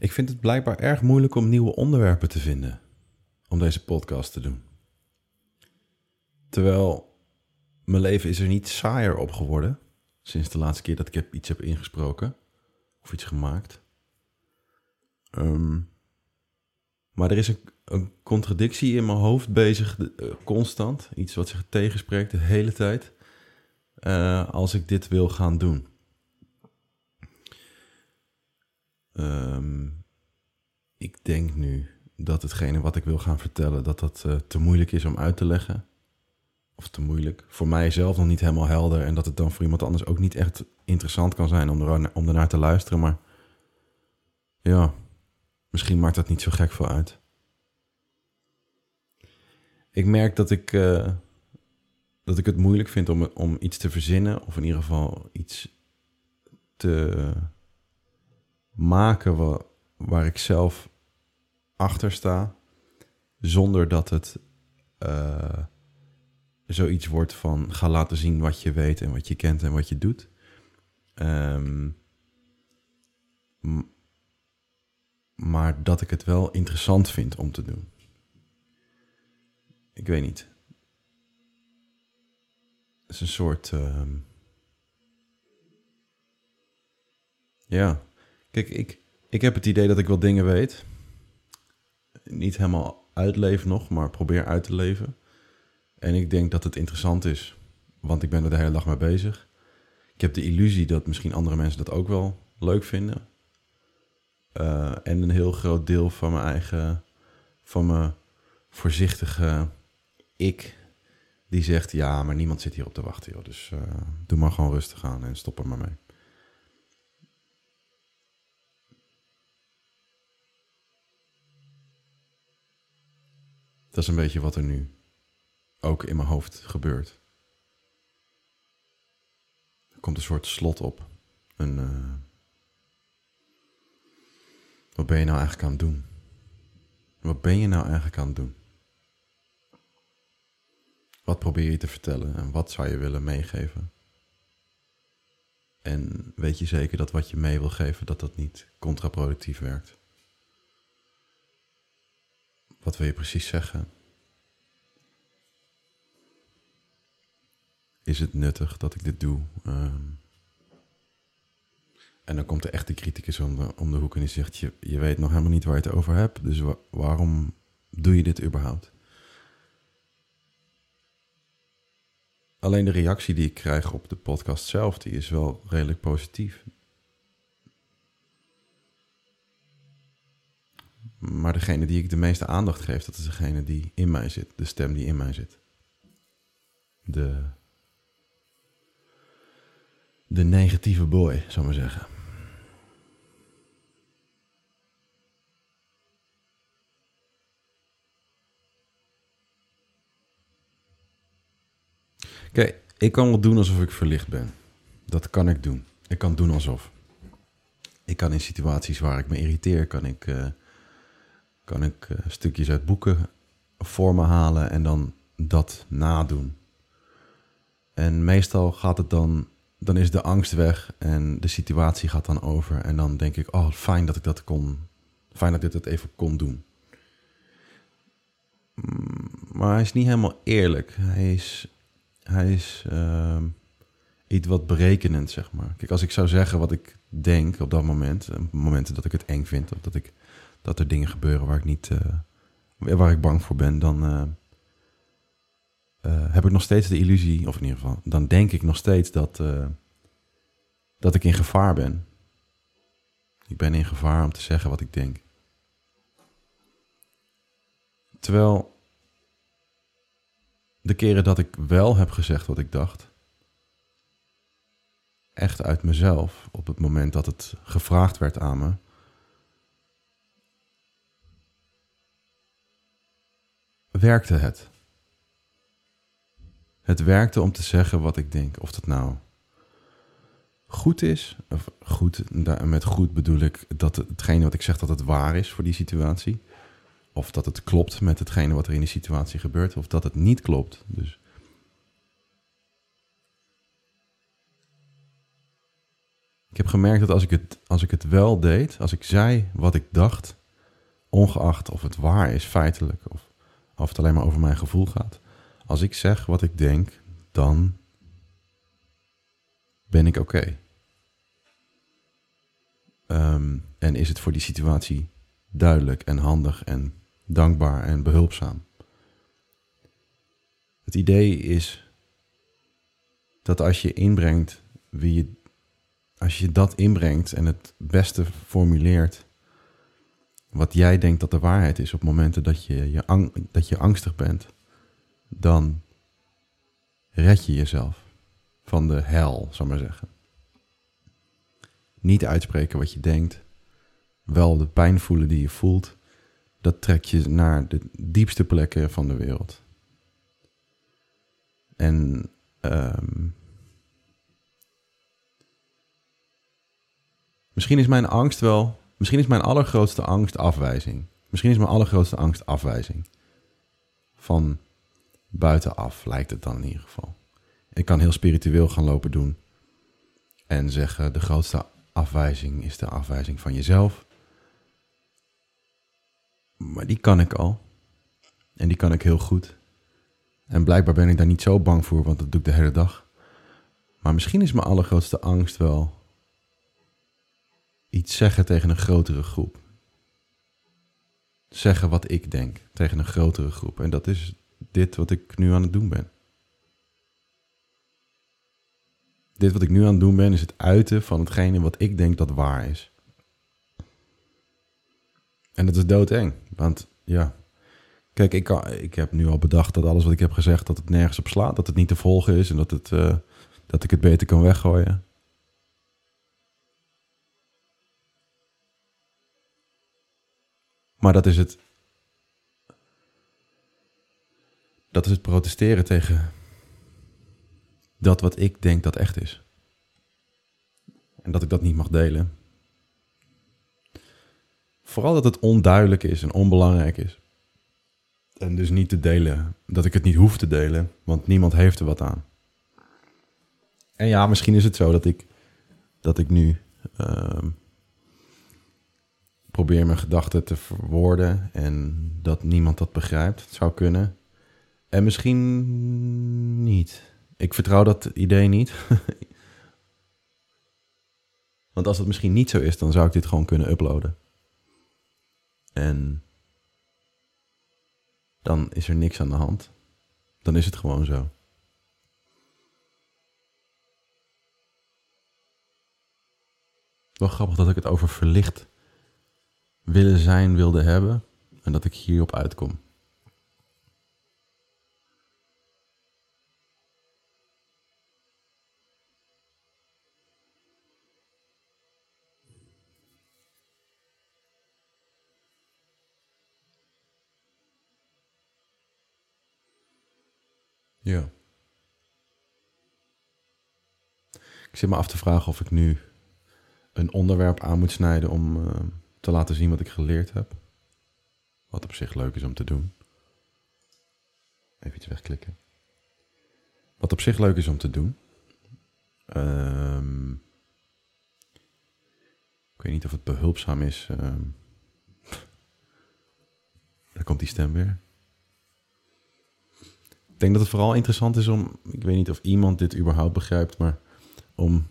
Ik vind het blijkbaar erg moeilijk om nieuwe onderwerpen te vinden om deze podcast te doen. Terwijl mijn leven is er niet saaier op geworden sinds de laatste keer dat ik heb iets heb ingesproken of iets gemaakt. Ehm, maar er is een, een, contradictie in mijn hoofd bezig, uh, constant. Iets wat zich tegenspreekt de hele tijd. Uh, als ik dit wil gaan doen. Um, ik denk nu dat hetgene wat ik wil gaan vertellen, dat dat uh, te moeilijk is om uit te leggen. Of te moeilijk. Voor mij zelf nog niet helemaal helder. En dat het dan voor iemand anders ook niet echt interessant kan zijn om, er, om ernaar te luisteren. Maar ja, misschien maakt dat niet zo gek veel uit. Ik merk dat ik, uh, dat ik het moeilijk vind om, om iets te verzinnen. Of in ieder geval iets te maken waar, waar ik zelf achter sta, zonder dat het uh, zoiets wordt van ga laten zien wat je weet en wat je kent en wat je doet. Um, maar dat ik het wel interessant vind om te doen. Ik weet niet. Het is een soort. Uh, ja. Kijk, ik, ik heb het idee dat ik wel dingen weet. Niet helemaal uitleven nog, maar probeer uit te leven. En ik denk dat het interessant is, want ik ben er de hele dag mee bezig. Ik heb de illusie dat misschien andere mensen dat ook wel leuk vinden. Uh, en een heel groot deel van mijn eigen, van mijn voorzichtige ik, die zegt: Ja, maar niemand zit hier op te wachten, joh. Dus uh, doe maar gewoon rustig aan en stop er maar mee. Dat is een beetje wat er nu ook in mijn hoofd gebeurt. Er komt een soort slot op. Een, uh, wat ben je nou eigenlijk aan het doen? Wat ben je nou eigenlijk aan het doen? Wat probeer je te vertellen en wat zou je willen meegeven? En weet je zeker dat wat je mee wil geven, dat dat niet contraproductief werkt? Wat wil je precies zeggen? Is het nuttig dat ik dit doe? Um, en dan komt de echte criticus om de, om de hoek en die zegt: je, je weet nog helemaal niet waar je het over hebt, dus waarom doe je dit überhaupt? Alleen de reactie die ik krijg op de podcast zelf, die is wel redelijk positief. Maar degene die ik de meeste aandacht geef, dat is degene die in mij zit, de stem die in mij zit. De, de negatieve boy, zou maar zeggen. Kijk, ik kan wel doen alsof ik verlicht ben. Dat kan ik doen. Ik kan doen alsof. Ik kan in situaties waar ik me irriteer, kan ik, uh, kan ik uh, stukjes uit boeken voor me halen en dan dat nadoen. En meestal gaat het dan, dan is de angst weg en de situatie gaat dan over. En dan denk ik, oh fijn dat ik dat kon, fijn dat ik dit even kon doen. Mm, maar hij is niet helemaal eerlijk. Hij is hij is uh, iets wat berekenend, zeg maar. Kijk, als ik zou zeggen wat ik denk op dat moment, momenten dat ik het eng vind, of dat, ik, dat er dingen gebeuren waar ik niet, uh, waar ik bang voor ben, dan uh, heb ik nog steeds de illusie, of in ieder geval, dan denk ik nog steeds dat, dat ik in gevaar ben. Ik ben in gevaar om te zeggen wat ik denk. Terwijl de keren dat ik wel heb gezegd wat ik dacht, echt uit mezelf, op het moment dat het gevraagd werd aan me, werkte het. Het werkte om te zeggen wat ik denk. Of dat nou goed is, of goed, met goed bedoel ik dat hetgene wat ik zeg dat het waar is voor die situatie of dat het klopt met hetgene wat er in die situatie gebeurt, of dat het niet klopt. Dus. Ik heb gemerkt dat als ik, het, als ik het wel deed, als ik zei wat ik dacht, ongeacht of het waar is feitelijk of, of het alleen maar over mijn gevoel gaat. Als ik zeg wat ik denk, dan ben ik oké. Ehm, en is het voor die situatie duidelijk en handig en dankbaar en behulpzaam. Het idee is dat als je inbrengt wie je, als je dat inbrengt en het beste formuleert wat jij denkt dat de waarheid is op momenten dat je, je, dat je angstig bent, dan red je jezelf van de hel, zal maar zeggen. Niet uitspreken wat je denkt, wel de pijn voelen die je voelt, dat trekt je naar de diepste plekken van de wereld. En um, misschien is mijn angst wel, misschien is mijn allergrootste angst afwijzing. Misschien is mijn allergrootste angst afwijzing. Van buitenaf lijkt het dan in ieder geval. Ik kan heel spiritueel gaan lopen doen en zeggen: de grootste afwijzing is de afwijzing van jezelf. Maar die kan ik al. En die kan ik heel goed. En blijkbaar ben ik daar niet zo bang voor, want dat doe ik de hele dag. Maar misschien is mijn allergrootste angst wel iets zeggen tegen een grotere groep. Zeggen wat ik denk tegen een grotere groep. En dat is dit wat ik nu aan het doen ben. Dit wat ik nu aan het doen ben, is het uiten van hetgene wat ik denk dat waar is. En dat is doodeng. Want ja, kijk, ik, ik heb nu al bedacht dat alles wat ik heb gezegd, dat het nergens op slaat. Dat het niet te volgen is en dat, het, uh, dat ik het beter kan weggooien. Maar dat is het. Dat is het protesteren tegen dat wat ik denk dat echt is. En dat ik dat niet mag delen. Vooral dat het onduidelijk is en onbelangrijk is. En dus niet te delen. Dat ik het niet hoef te delen, want niemand heeft er wat aan. En ja, misschien is het zo dat ik, dat ik nu uh, probeer mijn gedachten te verwoorden en dat niemand dat begrijpt. Het zou kunnen. En misschien niet. Ik vertrouw dat idee niet. Want als het misschien niet zo is, dan zou ik dit gewoon kunnen uploaden. En dan is er niks aan de hand. Dan is het gewoon zo. Wel grappig dat ik het over verlicht willen zijn wilde hebben en dat ik hierop uitkom. Ja. Ik zit me af te vragen of ik nu een onderwerp aan moet snijden om uh, te laten zien wat ik geleerd heb. Wat op zich leuk is om te doen. Even iets wegklikken. Wat op zich leuk is om te doen. Um, ik weet niet of het behulpzaam is. Um, daar komt die stem weer. Ik denk dat het vooral interessant is om, ik weet niet of iemand dit überhaupt begrijpt, maar om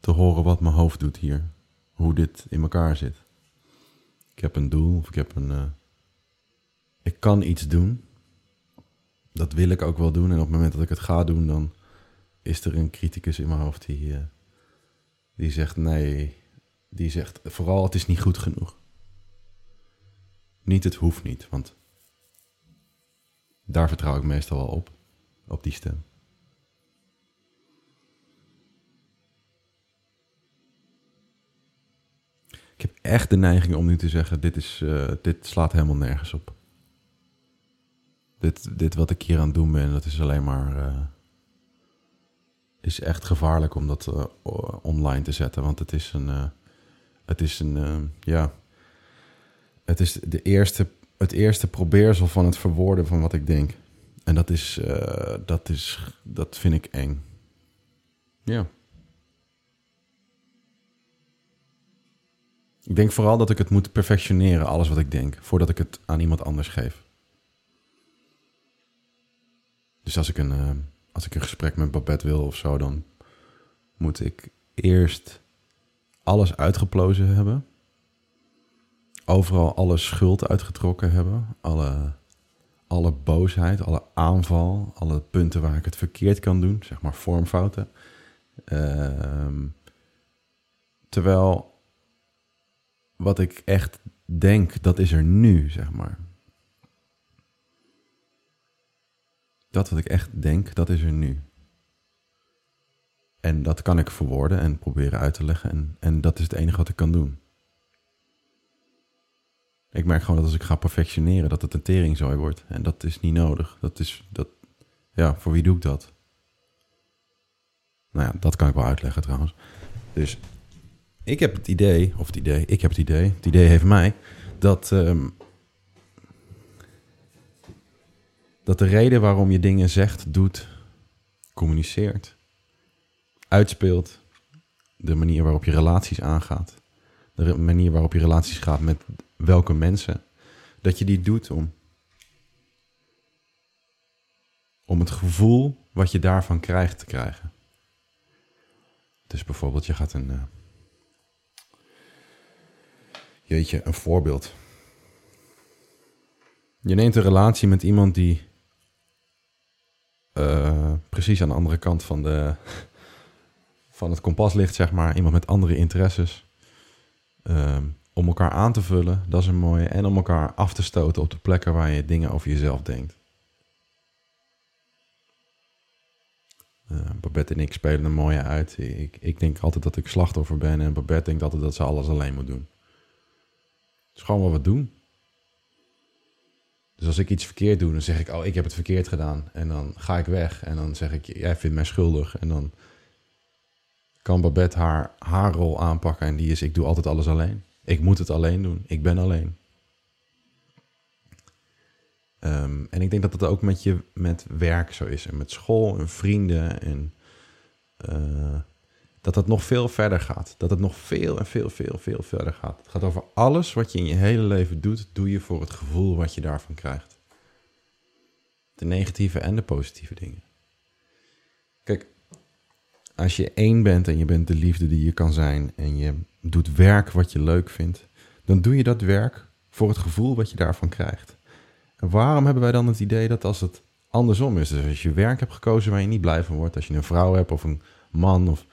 te horen wat mijn hoofd doet hier. Hoe dit in elkaar zit. Ik heb een doel of ik heb een. Uh, ik kan iets doen. Dat wil ik ook wel doen. En op het moment dat ik het ga doen, dan is er een criticus in mijn hoofd die, uh, die zegt nee. Die zegt vooral het is niet goed genoeg. Niet het hoeft niet, want daar vertrouw ik meestal wel op, op die stem. Ik heb echt de neiging om nu te zeggen: dit, is, uh, dit slaat helemaal nergens op. Dit, dit wat ik hier aan het doen ben, dat is alleen maar. Uh, is echt gevaarlijk om dat uh, online te zetten. Want het is een. het is een. ja. Het is de eerste het eerste probeersel van het verwoorden van wat ik denk. En dat is, dat is, dat vind ik eng. Ja. Ik denk vooral dat ik het moet perfectioneren, alles wat ik denk, voordat ik het aan iemand anders geef. Dus als ik een, uh, als ik een gesprek met Babette wil of zo, dan moet ik eerst alles uitgeplozen hebben. Overal alle schuld uitgetrokken hebben. Alle, alle boosheid, alle aanval, alle punten waar ik het verkeerd kan doen, zeg maar vormfouten. Uh, terwijl wat ik echt denk, dat is er nu, zeg maar. Dat wat ik echt denk, dat is er nu. En dat kan ik verwoorden en proberen uit te leggen. En, en dat is het enige wat ik kan doen. Ik merk gewoon dat als ik ga perfectioneren, dat het een teringzooi wordt. En dat is niet nodig. Dat is, dat, ja, voor wie doe ik dat? Nou ja, dat kan ik wel uitleggen trouwens. Dus ik heb het idee, of het idee, ik heb het idee, het idee heeft mij, dat, um, dat de reden waarom je dingen zegt, doet, communiceert, uitspeelt, de manier waarop je relaties aangaat, de manier waarop je relaties gaat met welke mensen, dat je die doet om, om het gevoel wat je daarvan krijgt te krijgen. Dus bijvoorbeeld, je gaat een. Uh, jeetje, een voorbeeld. Je neemt een relatie met iemand die uh, precies aan de andere kant van, de, van het kompas ligt, zeg maar. Iemand met andere interesses. Uh, om elkaar aan te vullen, dat is een mooie. En om elkaar af te stoten op de plekken waar je dingen over jezelf denkt. Uh, Babette en ik spelen een mooie uit. Ik, ik denk altijd dat ik slachtoffer ben en Babette denkt altijd dat ze alles alleen moet doen. Is gewoon wat we doen. Dus als ik iets verkeerd doe, dan zeg ik, oh, ik heb het verkeerd gedaan. En dan ga ik weg en dan zeg ik, jij vindt mij schuldig. En dan kan Babette haar, rol aanpakken en die is, ik doe altijd alles alleen. Ik moet het alleen doen. Ik ben alleen. Um, en ik denk dat dat ook met je met werk zo is. En met school en vrienden. En uh, dat het nog veel verder gaat. Dat het nog veel en veel, veel, veel verder gaat. Het gaat over alles wat je in je hele leven doet, doe je voor het gevoel wat je daarvan krijgt. De negatieve en de positieve dingen. Kijk, als je één bent en je bent de liefde die je kan zijn en je doet werk wat je leuk vindt, dan doe je dat werk voor het gevoel wat je daarvan krijgt. En waarom hebben wij dan het idee dat als het andersom is, dus als je werk hebt gekozen waar je niet blij van wordt, als je een vrouw hebt of een man of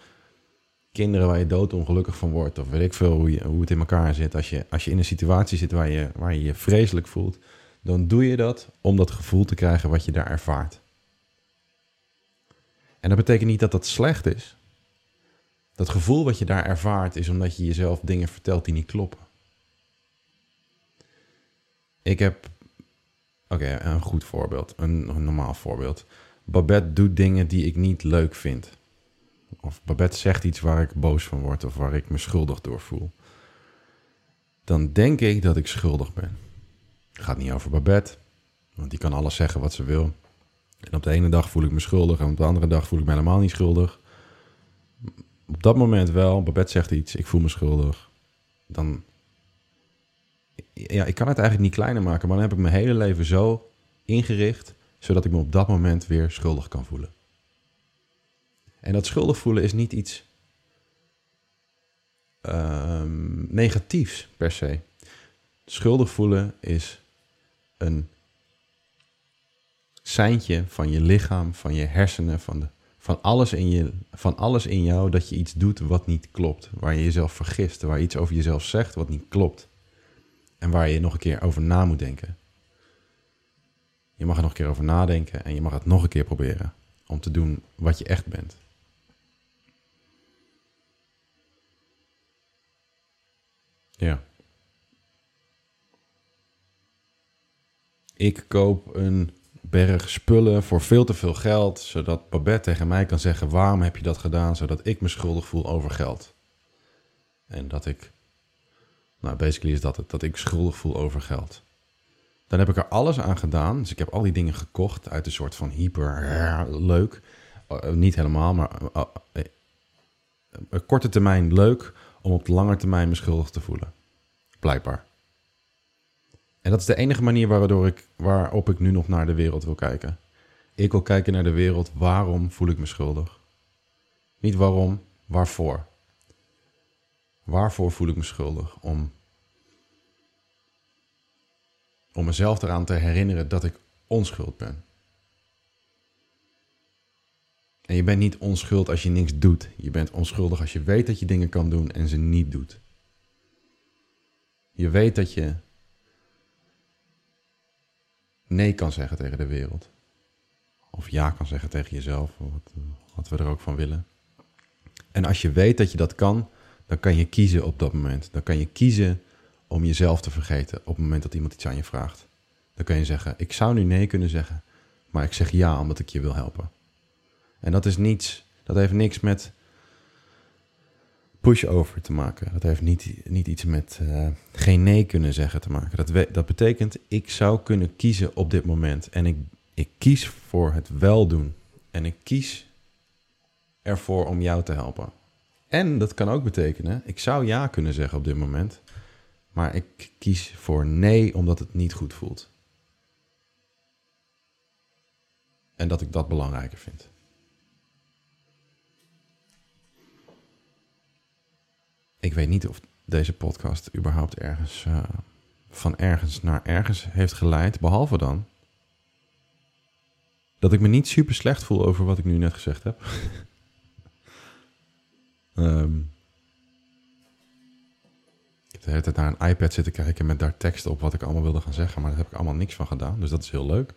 kinderen waar je doodongelukkig van wordt, of weet ik veel hoe, je, hoe het in elkaar zit, als je, als je in een situatie zit waar je, waar je vreselijk voelt, dan doe je dat om dat gevoel te krijgen wat je daar ervaart. En dat betekent niet dat dat slecht is. Dat gevoel wat je daar ervaart is omdat je jezelf dingen vertelt die niet kloppen. Ik heb, oké, een goed voorbeeld, een, een, normaal voorbeeld. Babette doet dingen die ik niet leuk vind. Of Babette zegt iets waar ik boos van word of waar ik me schuldig door voel. Dan denk ik dat ik schuldig ben. Het gaat niet over Babette, want die kan alles zeggen wat ze wil. En op de ene dag voel ik me schuldig en op de andere dag voel ik me helemaal niet schuldig. Op dat moment wel, Babette zegt iets, ik voel me schuldig. Dan, ja, ik kan het eigenlijk niet kleiner maken, maar dan heb ik mijn hele leven zo ingericht, zodat ik me op dat moment weer schuldig kan voelen. En dat schuldig voelen is niet iets um, negatiefs per se. Schuldig voelen is een seintje van je lichaam, van je hersenen, van, de, van, alles in je, van alles in jou dat je iets doet wat niet klopt. Waar je jezelf vergist, waar je iets over jezelf zegt wat niet klopt. En waar je nog een keer over na moet denken. Je mag er nog een keer over nadenken en je mag het nog een keer proberen om te doen wat je echt bent. Ja. Ik koop een berg spullen voor veel te veel geld, zodat Babette tegen mij kan zeggen: waarom heb je dat gedaan, zodat ik me schuldig voel over geld. En dat ik, nou, basically is dat het, dat ik schuldig voel over geld. Dan heb ik er alles aan gedaan, dus ik heb al die dingen gekocht uit een soort van hyper leuk, uh, niet helemaal, maar uh, korte termijn leuk om op de lange termijn me schuldig te voelen. Blijkbaar. En dat is de enige manier waardoor ik, waarop ik nu nog naar de wereld wil kijken. Ik wil kijken naar de wereld. Waarom voel ik me schuldig? Niet waarom, waarvoor. Waarvoor voel ik me schuldig? Om, om mezelf eraan te herinneren dat ik onschuld ben. En je bent niet onschuld als je niks doet. Je bent onschuldig als je weet dat je dingen kan doen en ze niet doet. Je weet dat je nee kan zeggen tegen de wereld. Of ja kan zeggen tegen jezelf, wat, wat we er ook van willen. En als je weet dat je dat kan, dan kan je kiezen op dat moment. Dan kan je kiezen om jezelf te vergeten op het moment dat iemand iets aan je vraagt. Dan kan je zeggen, ik zou nu nee kunnen zeggen, maar ik zeg ja omdat ik je wil helpen. En dat is niets, dat heeft niks met push-over te maken. Dat heeft niet, niet iets met uh, geen nee kunnen zeggen te maken. Dat, dat betekent, ik zou kunnen kiezen op dit moment. En ik, ik kies voor het wel doen. En ik kies ervoor om jou te helpen. En dat kan ook betekenen, ik zou ja kunnen zeggen op dit moment. Maar ik kies voor nee omdat het niet goed voelt. En dat ik dat belangrijker vind. Ik weet niet of deze podcast überhaupt ergens uh, van ergens naar ergens heeft geleid. Behalve dan dat ik me niet super slecht voel over wat ik nu net gezegd heb. um, ik heb de hele tijd naar een iPad zitten kijken met daar tekst op wat ik allemaal wilde gaan zeggen. Maar daar heb ik allemaal niks van gedaan. Dus dat is heel leuk.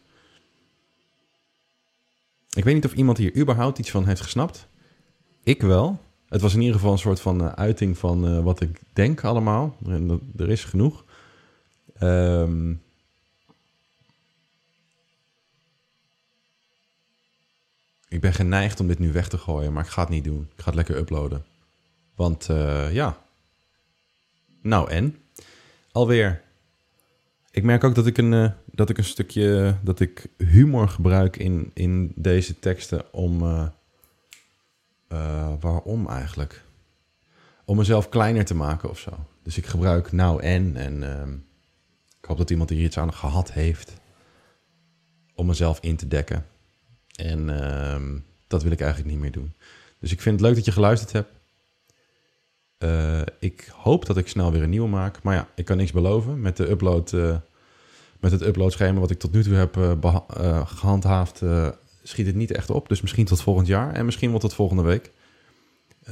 Ik weet niet of iemand hier überhaupt iets van heeft gesnapt. Ik wel. Het was in ieder geval een soort van uh, uiting van uh, wat ik denk allemaal. En er is genoeg. Um, ik ben geneigd om dit nu weg te gooien, maar ik ga het niet doen. Ik ga het lekker uploaden. Want uh, ja. Nou en? Alweer. Ik merk ook dat ik een, dat ik een stukje. dat ik humor gebruik in, in deze teksten om waarom eigenlijk? Om mezelf kleiner te maken of zo. Dus ik gebruik nou en. En uh, ik hoop dat iemand hier iets aan gehad heeft. Om mezelf in te dekken. En uh, dat wil ik eigenlijk niet meer doen. Dus ik vind het leuk dat je geluisterd hebt. Uh, ik hoop dat ik snel weer een nieuwe maak. Maar ja, ik kan niks beloven. Met, de upload, uh, met het uploadschema wat ik tot nu toe heb gehandhaafd, schiet het niet echt op. Dus misschien tot volgend jaar en misschien wordt het volgende week.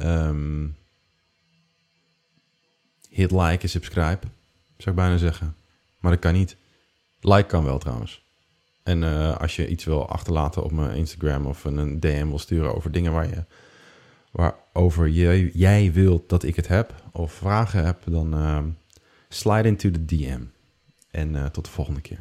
Um, hit like en subscribe, zou ik bijna zeggen. Maar dat kan niet. Like kan wel trouwens. En uh, als je iets wil achterlaten op mijn Instagram of een DM wil sturen over dingen waar je, waarover je, jij wilt dat ik het heb of vragen heb, dan uh, slide into the DM. En uh, tot de volgende keer.